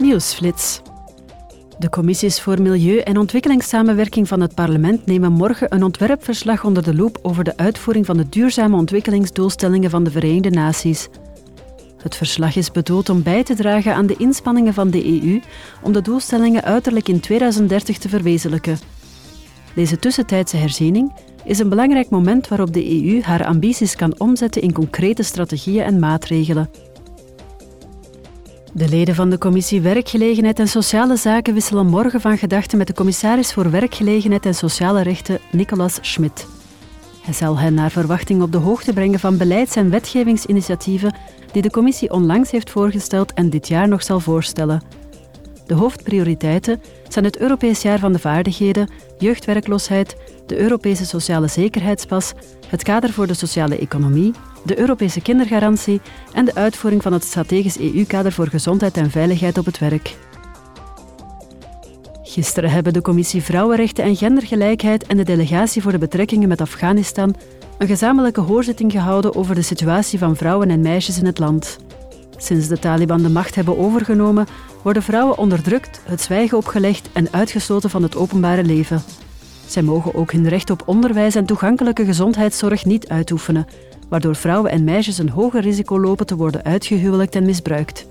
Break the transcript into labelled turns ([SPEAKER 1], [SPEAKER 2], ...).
[SPEAKER 1] Nieuwsflits. De commissies voor milieu- en ontwikkelingssamenwerking van het parlement nemen morgen een ontwerpverslag onder de loep over de uitvoering van de duurzame ontwikkelingsdoelstellingen van de Verenigde Naties. Het verslag is bedoeld om bij te dragen aan de inspanningen van de EU om de doelstellingen uiterlijk in 2030 te verwezenlijken. Deze tussentijdse herziening is een belangrijk moment waarop de EU haar ambities kan omzetten in concrete strategieën en maatregelen. De leden van de Commissie Werkgelegenheid en Sociale Zaken wisselen morgen van gedachten met de commissaris voor Werkgelegenheid en Sociale Rechten, Nicolas Schmidt. Hij zal hen naar verwachting op de hoogte brengen van beleids- en wetgevingsinitiatieven die de commissie onlangs heeft voorgesteld en dit jaar nog zal voorstellen. De hoofdprioriteiten zijn het Europees jaar van de vaardigheden, jeugdwerkloosheid, de Europese sociale zekerheidspas, het kader voor de sociale economie, de Europese kindergarantie en de uitvoering van het strategisch EU-kader voor gezondheid en veiligheid op het werk. Gisteren hebben de Commissie Vrouwenrechten en Gendergelijkheid en de Delegatie voor de Betrekkingen met Afghanistan een gezamenlijke hoorzitting gehouden over de situatie van vrouwen en meisjes in het land. Sinds de Taliban de macht hebben overgenomen, worden vrouwen onderdrukt, het zwijgen opgelegd en uitgesloten van het openbare leven. Zij mogen ook hun recht op onderwijs en toegankelijke gezondheidszorg niet uitoefenen, waardoor vrouwen en meisjes een hoger risico lopen te worden uitgehuwelijkt en misbruikt.